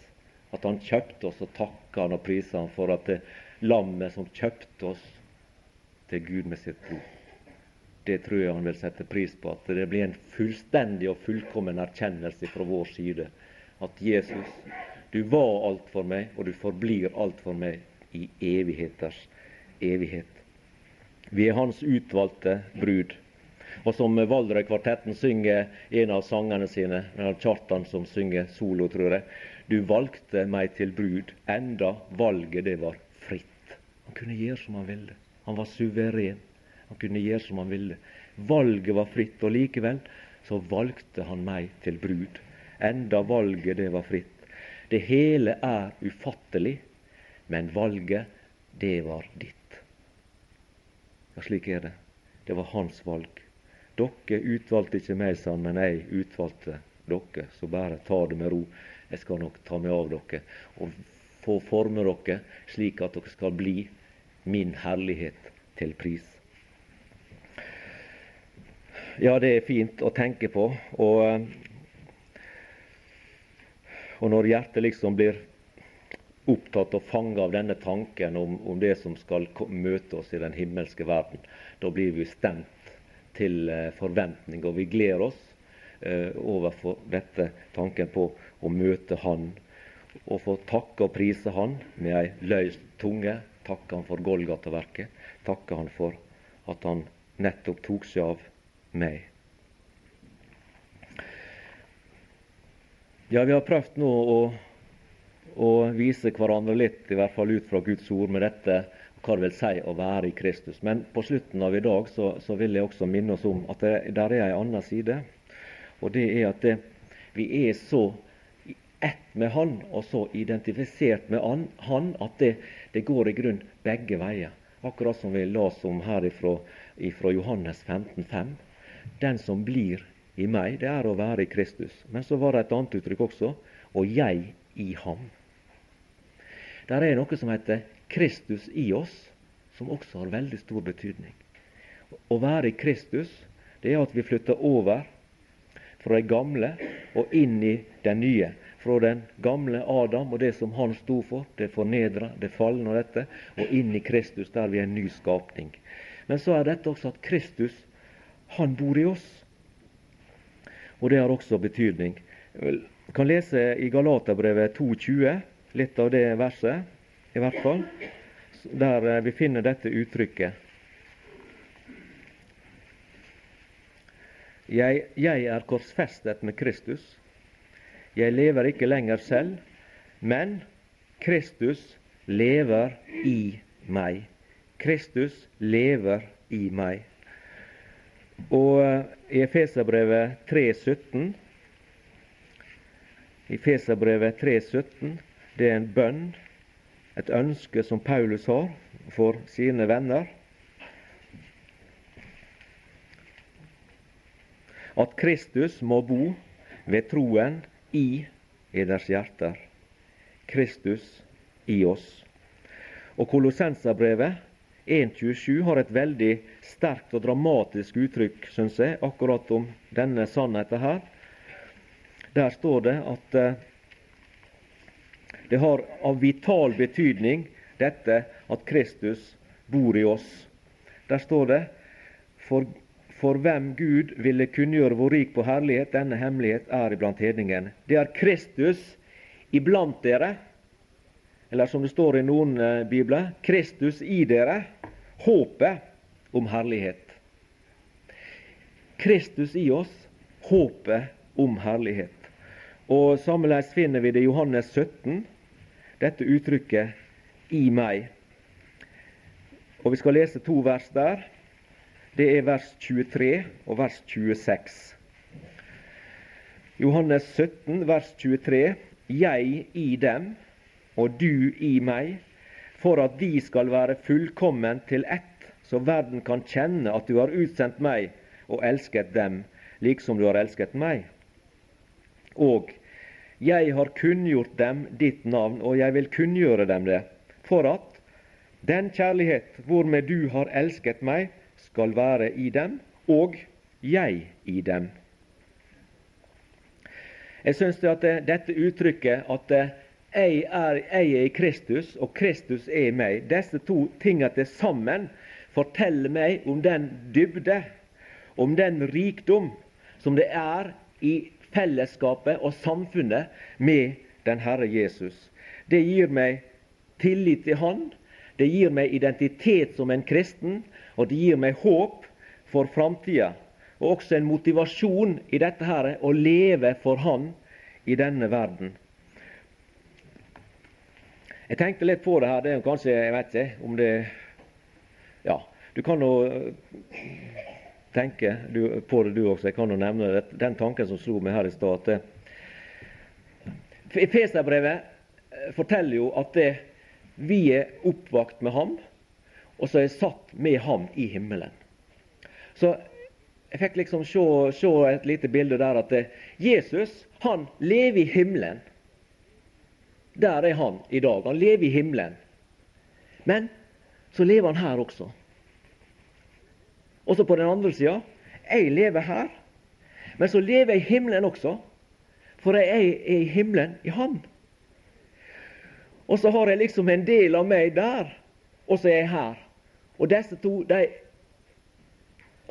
At Han kjøpte oss, og takker Han og priser Han for at det lammet som kjøpte oss til Gud med sitt blod. Det tror jeg Han vil sette pris på. At det blir en fullstendig og fullkommen erkjennelse fra vår side. At Jesus, du var alt for meg, og du forblir alt for meg i evigheters evighet. Vi er Hans utvalgte brud. Og som Valdrøy-kvartetten synger en av sangene sine, Kjartan som synger solo, tror jeg. Du valgte meg til brud, enda valget det var fritt. Han kunne gjøre som han ville. Han var suveren. Han kunne gjøre som han ville. Valget var fritt, og likevel så valgte han meg til brud. Enda valget det var fritt. Det hele er ufattelig, men valget, det var ditt. Ja, slik er det. Det var hans valg. Dere utvalgte ikke meg, sa han, men jeg utvalgte dere. Så bare ta det med ro. Jeg skal nok ta meg av dere og få forme dere slik at dere skal bli min herlighet til pris. Ja, det er fint å tenke på. Og, Og når hjertet liksom blir opptatt og fanget av denne tanken om, om, det som skal møte oss i den himmelske verden, da blir vi stemt til eh, forventning, og vi gleder oss eh, overfor dette tanken på å møte Han og få takke og prise Han med ei løs tunge. Takke Han for Golgata-verket. Takke Han for at Han nettopp tok seg av meg. Ja, vi har prøvd nå å, å, vise hverandre litt, i hvert fall ut fra Guds ord, med dette hva det vil si å være i Kristus. Men på slutten av i dag så, så vil jeg også minne oss om at det der er en annen side. Og det er at det, vi er så ett med Han og så identifisert med Han at det, det går i grunn begge veier. Akkurat som vi las om her ifra, ifra Johannes 15, 5. Den som blir i meg, det er å være i Kristus. Men så var det et annet uttrykk også og jeg i ham. Der er noe som heter Kristus i oss, som også har veldig stor betydning. Å være i Kristus, det er at vi flytter over fra det gamle og inn i den nye. Fra den gamle Adam og det som han sto for, det fornedra, det falne og dette, og inn i Kristus, der vi er en ny skapning. Men så er dette også at Kristus, han bor i oss og det har også betydning. Jeg kan lese i Galaterbrevet 2,20, litt av det verset i hvert fall, der eh, vi finner dette uttrykket. Jeg, jeg er korsfestet med Kristus. Jeg lever ikke lenger selv, men Kristus lever i meg. Kristus lever i meg. Og eh, i Efeserbrevet 3,17 Efeserbrevet 3,17 det er en bønn, et ønske som Paulus har for sine venner. At Kristus må bo ved troen i eders hjerter. Kristus i oss. Og Kolossenserbrevet 1.27 har et veldig sterkt og dramatisk uttrykk, syns jeg, akkurat om denne sannheten her. Der står det at eh, det har av vital betydning dette at Kristus bor i oss. Der står det for, for hvem Gud ville kunngjøre hvor rik på herlighet denne hemmelighet er iblant hedningen. Det er Kristus iblant dere eller som det står i noen eh, bibler Kristus i dere, håpet om herlighet. Kristus i oss, håpet om herlighet. Og Sammenlignet finner vi det i Johannes 17, dette uttrykket 'i meg'. Og Vi skal lese to vers der. Det er vers 23 og vers 26. Johannes 17, vers 23. Jeg i dem og du i meg, for at de skal være fullkommen til ett, så verden kan kjenne at du har utsendt meg og elsket dem, liksom du har elsket meg. Og jeg har kunngjort dem ditt navn, og jeg vil kunngjøre dem det, for at den kjærlighet hvormed du har elsket meg, skal være i dem, og jeg i dem. Jeg syns at dette uttrykket at jeg er, jeg er i Kristus, og Kristus er i meg. Disse to tingene til sammen forteller meg om den dybde, om den rikdom som det er i fellesskapet og samfunnet med den Herre Jesus. Det gir meg tillit til Han, det gir meg identitet som en kristen, og det gir meg håp for framtida. Og også en motivasjon i dette her, å leve for Han i denne verden. Jeg tenkte litt på det her. Det er kanskje, jeg vet ikke om det Ja, du kan jo eh, tenke på det, du også. Jeg kan jo nevne den tanken som slo meg her i stad. Efeserbrevet eh, forteller jo at det, vi er oppvakt med ham, og så er satt med ham i himmelen. Så jeg fikk liksom se, se et lite bilde der at eh, Jesus han lever i himmelen. Der er han i dag. Han lever i himmelen. Men så lever han her også. Og så på den andre sida jeg lever her, men så lever jeg i himmelen også. For jeg er i himmelen i Han. Og så har jeg liksom en del av meg der, og så er jeg her. Og disse to de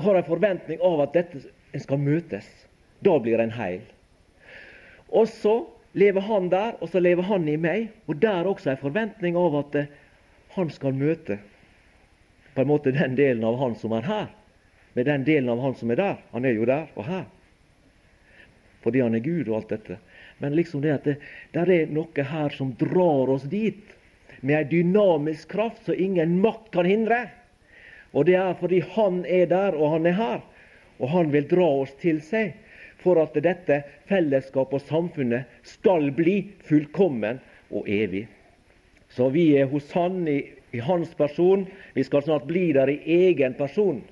har en forventning av at dette skal møtes. Da blir en heil. Og så lever han der, og så lever han i meg. Og der også en forventning av at eh, han skal møte på en måte den delen av han som er her, med den delen av han som er der. Han er jo der og her. Fordi han er Gud og alt dette. Men liksom det at det der er noe her som drar oss dit, med ei dynamisk kraft som ingen makt kan hindre. Og det er fordi Han er der, og Han er her. Og Han vil dra oss til seg for at dette fellesskapet og samfunnet skal bli fullkommen og evig. Så vi er hos Han i, i Hans person. Vi skal snart bli der i egen person,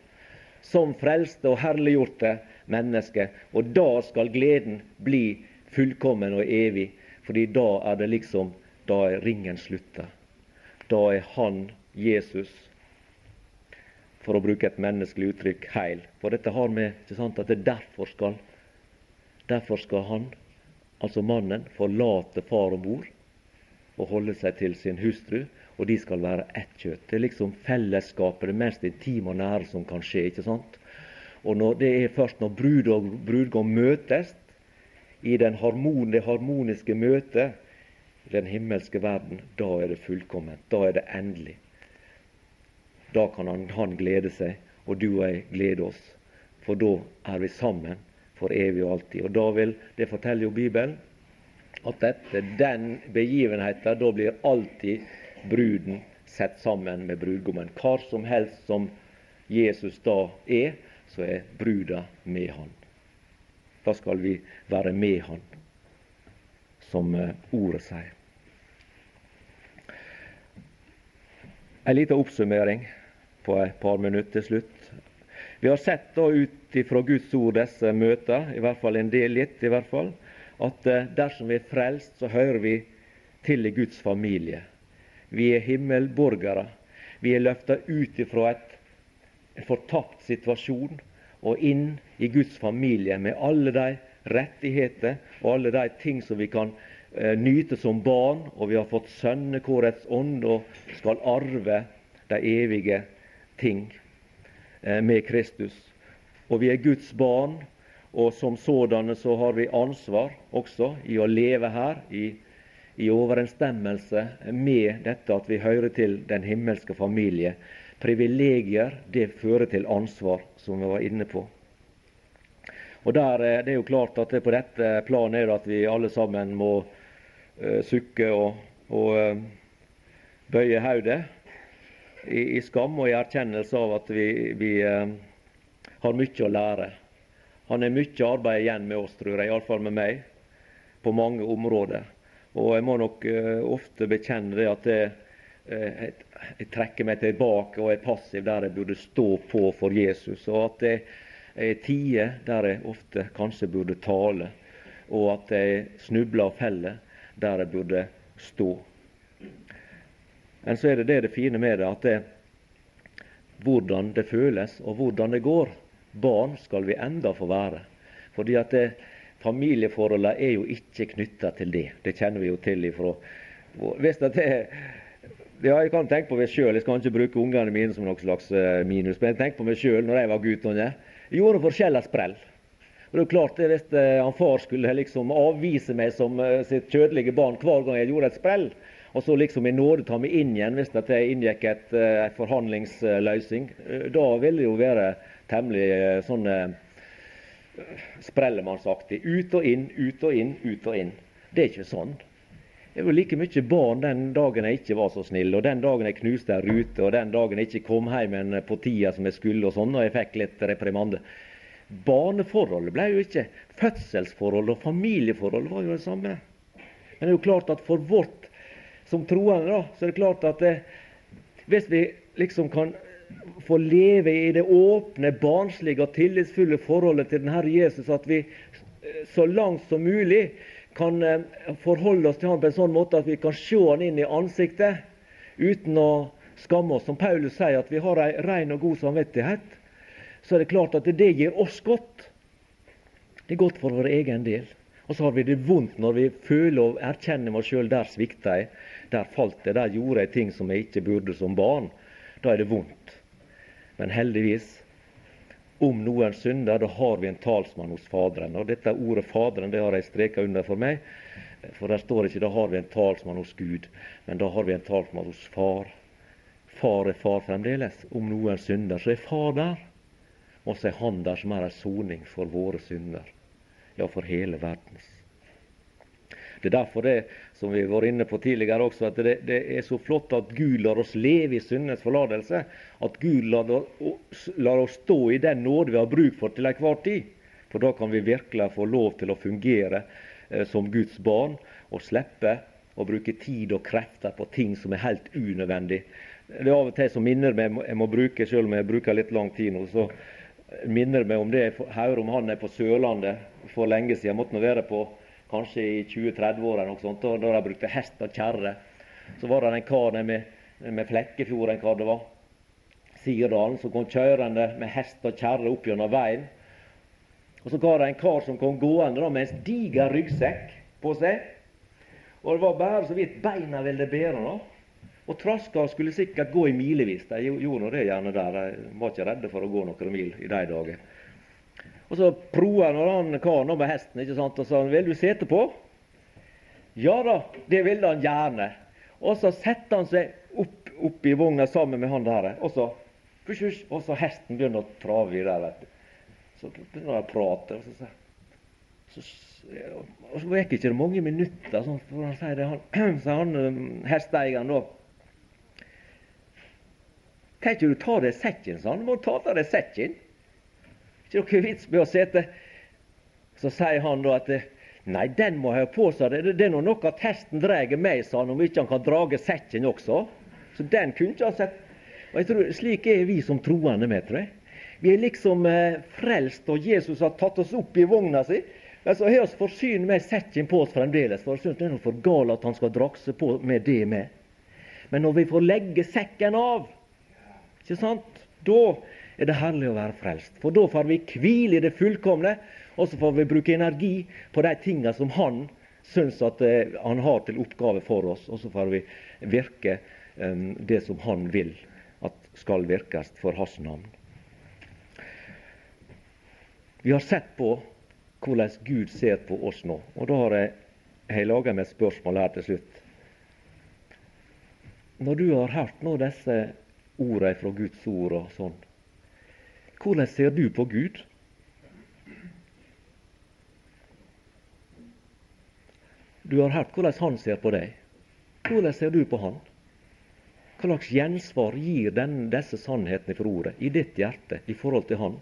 som frelste og herliggjorte menneske. Og da skal gleden bli fullkommen og evig. fordi da er det liksom Da er ringen slutta. Da er han, Jesus, for å bruke et menneskelig uttrykk, heil. For dette har med ikke sant, at det derfor skal Derfor skal han, altså mannen, forlate far og mor og holde seg til sin hustru, og de skal være ett kjøtt. Det er liksom fellesskapet, det mest intime og nære som kan skje. ikke sant? Og når, Det er først når brud og brudgom møtes, i harmon, det harmoniske møtet i den himmelske verden, da er det fullkomment. Da er det endelig. Da kan han, han glede seg, og du og jeg glede oss. For da er vi sammen for evig og alltid. Og da vil, Det forteller jo Bibelen at etter den begivenheten, da blir alltid bruden sett sammen med brudgommen. Hva som helst som Jesus da er, så er bruda med han. Da skal vi være med Han, som eh, ordet sier. En liten oppsummering på et par minutter til slutt. Vi har sett da ut fra Guds ord disse møter, i hvert fall en del litt, i hvert fall, at eh, dersom vi er frelst, så hører vi til i Guds familie. Vi er himmelborgere. Vi er løfta ut ifra et, fortapt situasjon og inn i Guds familie med alle de rettigheter og alle de ting som vi kan eh, nyte som barn. Og vi har fått sønnekårets ånd og skal arve de evige ting eh, med Kristus. Og vi er Guds barn, og som sådanne så har vi ansvar også i å leve her i, i overensstemmelse med dette at vi hører til den himmelske familie privilegier, det fører til ansvar, som vi var inne på. Og der, eh, Det er jo klart at det på dette planet er det at vi alle sammen må uh, sukke og, og uh, bøye hodet i, i, skam og i erkjennelse av at vi, vi har mye å lære. Han har mye arbeid igjen med oss, tror jeg, iallfall med meg, på mange områder. Og jeg må nok ofte bekjenne det at jeg, jeg, jeg trekker meg tilbake og er passiv der jeg burde stå på for Jesus. Og at jeg er tider der jeg ofte kanskje burde tale, og at jeg snubler og feller der jeg burde stå. Men så er det det, det fine med det, at det, hvordan det føles og hvordan det går. Barn skal vi enda få være. Fordi at det, familieforholdene er jo ikke knytta til det. Det kjenner vi jo til ifra Hvis det er ja, jeg kan tenke på meg sjøl. Jeg skal ikke bruke ungene mine som noe slags eh, minus. Men jeg tenker på meg sjøl når jeg var gutt. Jeg gjorde forskjellige sprell. Det er klart, det, Hvis uh, han far skulle liksom avvise meg som uh, sitt kjødelige barn hver gang jeg gjorde et sprell, og så liksom i nåde ta meg inn igjen hvis jeg inngikk et forhandlingsløsning, da ville det jo være temmelig sånn sprellemannsaktig. Ut og inn, ut og inn, ut og inn. Det er ikke sånn. Det var like mye barn den dagen jeg ikke var så snill, og den dagen jeg knuste ei rute, og den dagen jeg ikke kom hjem på tida som jeg skulle, og sånn, og jeg fikk litt reprimande. Barneforholdet ble jo ikke Fødselsforholdet og familieforholdet var jo det samme. Men det er jo klart at for vårt som troende, da, så er det klart at det, hvis vi liksom kan få leve i det åpne, barnslige og tillitsfulle forholdet til den Herre Jesus, at vi så langt som mulig kan eh, forholde oss til han på en sånn måte at vi kan se han inn i ansiktet uten å skamme oss. Som Paulus sier, at vi har ei ren og god samvittighet. Så er det klart at det gir oss godt. Det er godt for vår egen del. Og så har vi det vondt når vi føler og erkjenner oss sjøl der svikta jeg, der falt jeg, der gjorde jeg ting som jeg ikke burde som barn. Da er det vondt. Men heldigvis, om noen synder, da har vi en talsmann hos Faderen. Og dette ordet Faderen det har jeg streka under for meg, for der står ikke da har vi en talsmann hos Gud, men da har vi en talsmann hos Far. Far er far fremdeles. Om noen synder, så er far der. Og så er han der som er ei soning for våre synder. Ja, for hele verdens. Det er derfor det, som vi har vært inne på tidligere også, at det, det er så flott at Gud lar oss leve i syndens forlatelse. At Gud lar, lar, oss stå i den nåde vi har bruk for til enhver tid. For da kan vi virkelig få lov til å fungere eh, som Guds barn og slippe å bruke tid og krefter på ting som er helt unødvendig. Det er av og til som minner meg jeg må bruke, selv om jeg bruker litt lang tid nå, så minner meg om det jeg hører om han er på Sørlandet for lenge siden. Jeg måtte nå være på kanskje i 20-30-åra da de brukte hest og kjerre. Så var det en kar med, med Flekkefjord, en kar det var, Sirdalen, som kom kjørende med hest og kjerre opp gjennom veien. Og så var det en kar som kom gående da, med en diger ryggsekk på seg. Og det var bare så vidt beina ville bære. da. Og traska skulle sikkert gå i milevis. De gjorde nå det gjerne der. De var ikke redde for å gå noen mil i de dager. Og så proa han karen med hesten ikke sant? og sa 'Vil du sete på?' Ja da, det ville han gjerne. Og så setter han seg opp, opp i vogna sammen med han der. Og så, og så hesten begynner å trave du. Så begynner han å prate. og så, så, og så gikk ikke det mange minutter, sånn, for han sier det, han, så han um, hesteeieren da kan ikke du ta deg sekken, sa han. Du må ta av deg sekken. Ikke noe vits med å sitte Så sier han da at Nei, den må ha på seg. Det, det er nok at hesten drar meg, sa han, om ikke han kan drage sekken også. Så den kunne ikke han sett. Og jeg tror, Slik er vi som troende med, tror jeg. Vi er liksom eh, frelst, og Jesus har tatt oss opp i vogna si. Men så har vi forsynt med sekken på oss fremdeles. For det er noe for galt at han skal drakse på med det med. Men når vi får legge sekken av, ikke sant? Da er det herlig å være frelst. For da får vi hvile i det fullkomne, og så får vi bruke energi på de tingene som Han syns at eh, Han har til oppgave for oss, og så får vi virke um, det som Han vil at skal virkes for Hans navn. Vi har sett på hvordan Gud ser på oss nå. Og da har jeg, jeg laga meg et spørsmål her til slutt. Når du har hørt nå disse ordene fra Guds ord og sånn. Hvordan ser du på Gud? Du har hørt hvordan han ser på deg. Hvordan ser du på han? Hva slags gjensvar gir den, disse sannhetene for ordet i ditt hjerte i forhold til han?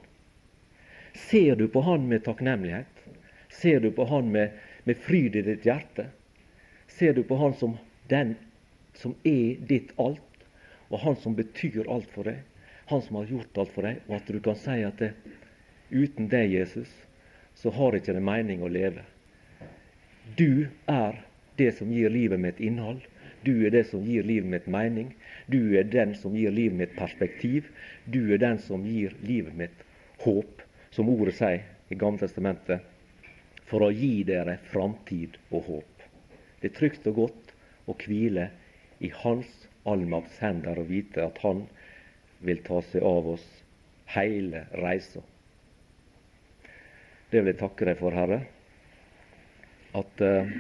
Ser du på han med takknemlighet? Ser du på han med, med fryd i ditt hjerte? Ser du på han som den som er ditt alt? og Han som betyr alt for deg, Han som har gjort alt for deg, og at du kan si at det, uten deg, Jesus, så har ikke det mening å leve. Du er det som gir livet mitt innhold. Du er det som gir livet mitt mening. Du er den som gir livet mitt perspektiv. Du er den som gir livet mitt håp, som ordet sier i Gamle testamentet, for å gi dere framtid og håp. Det er trygt og godt å hvile i Hans allmakts hender og vite at Han vil ta seg av oss hele reisa. Det vil jeg takke deg for, Herre. At uh,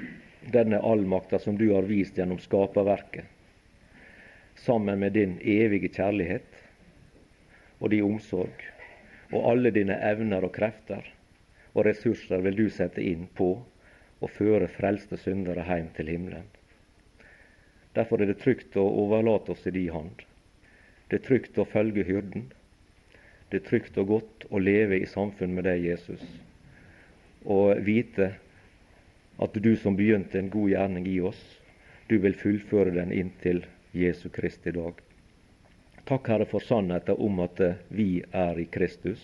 denne allmakta som du har vist gjennom skaperverket, sammen med din evige kjærlighet og din omsorg og alle dine evner og krefter og ressurser vil du sette inn på å føre frelste syndere hjem til himmelen. Derfor er det trygt å overlate oss i din hånd. Det er trygt å følge hyrden. Det er trygt og godt å leve i samfunn med deg, Jesus, og vite at du som begynte en god gjerning i oss, du vil fullføre den inntil Jesu Kristi dag. Takk, Herre, for sannheten om at vi er i Kristus,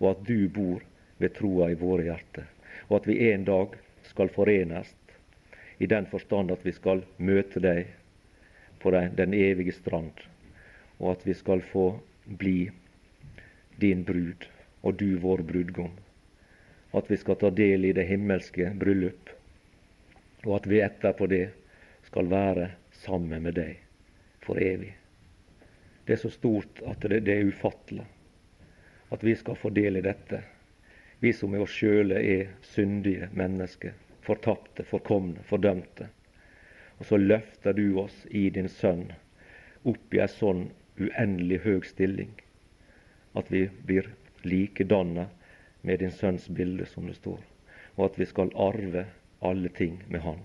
og at du bor ved troa i våre hjerter, og at vi en dag skal forenes i den forstand at vi skal møte deg på den evige strand, og at vi skal få bli din brud, og du vår brudgom. at vi skal ta del i det himmelske bryllup, og at vi etterpå det skal være sammen med deg for evig. Det er så stort at det, det er ufattelig at vi skal få del i dette, vi som i oss sjøle er syndige mennesker, fortapte, forkomne, fordømte. Og så løfter du oss i din Sønn opp i ei sånn uendelig høg stilling at vi blir likedanna med din Sønns bilde, som det står, og at vi skal arve alle ting med Han.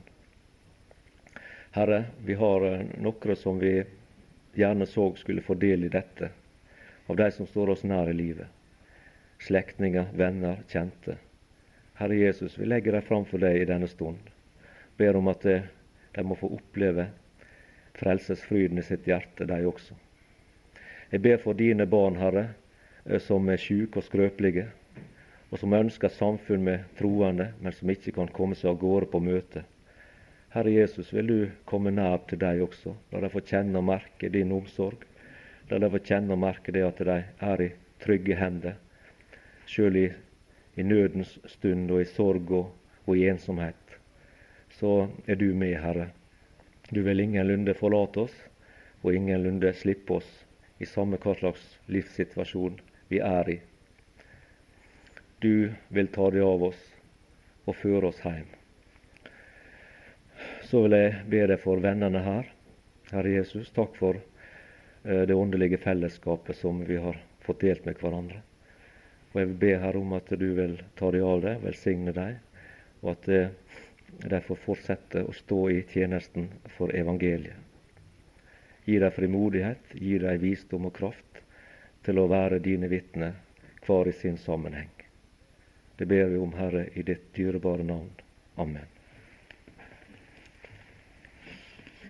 Herre, vi har noen nokre som vi gjerne så skulle få del i dette, av de som står oss nær i livet. Slektninger, venner, kjente. Herre Jesus, vi legger dem fram for deg i denne stund. Ber om at eh, de må få oppleve frelsesfryden i sitt hjerte, de også. Jeg ber for dine barn, Herre, eh, som er sjuke og skrøpelige, og som ønsker samfunn med troende, men som ikke kan komme seg av gårde på møte. Herre Jesus, vil du komme nær til dem også. La de få kjenne og merke din omsorg. La de få kjenne og merke det at de er i trygge hender, sjøl i, i, nødens stund og i sorg og, og i ensomhet. Så er du med, Herre. Du vil ingenlunde forlate oss, og ingenlunde slippe oss i samme hva slags livssituasjon vi er i. Du vil ta det av oss og føre oss hjem så vil jeg be deg for vennene her. Herre Jesus, takk for eh, det åndelige fellesskapet som vi har fått delt med hverandre. Og Jeg vil be Herre om at du vil ta deg av det, velsigne dem, og at eh, de får fortsette å stå i tjenesten for evangeliet. Gi dem frimodighet, gi dem visdom og kraft til å være dine vitner hver i sin sammenheng. Det ber vi om, Herre, i ditt dyrebare navn. Amen.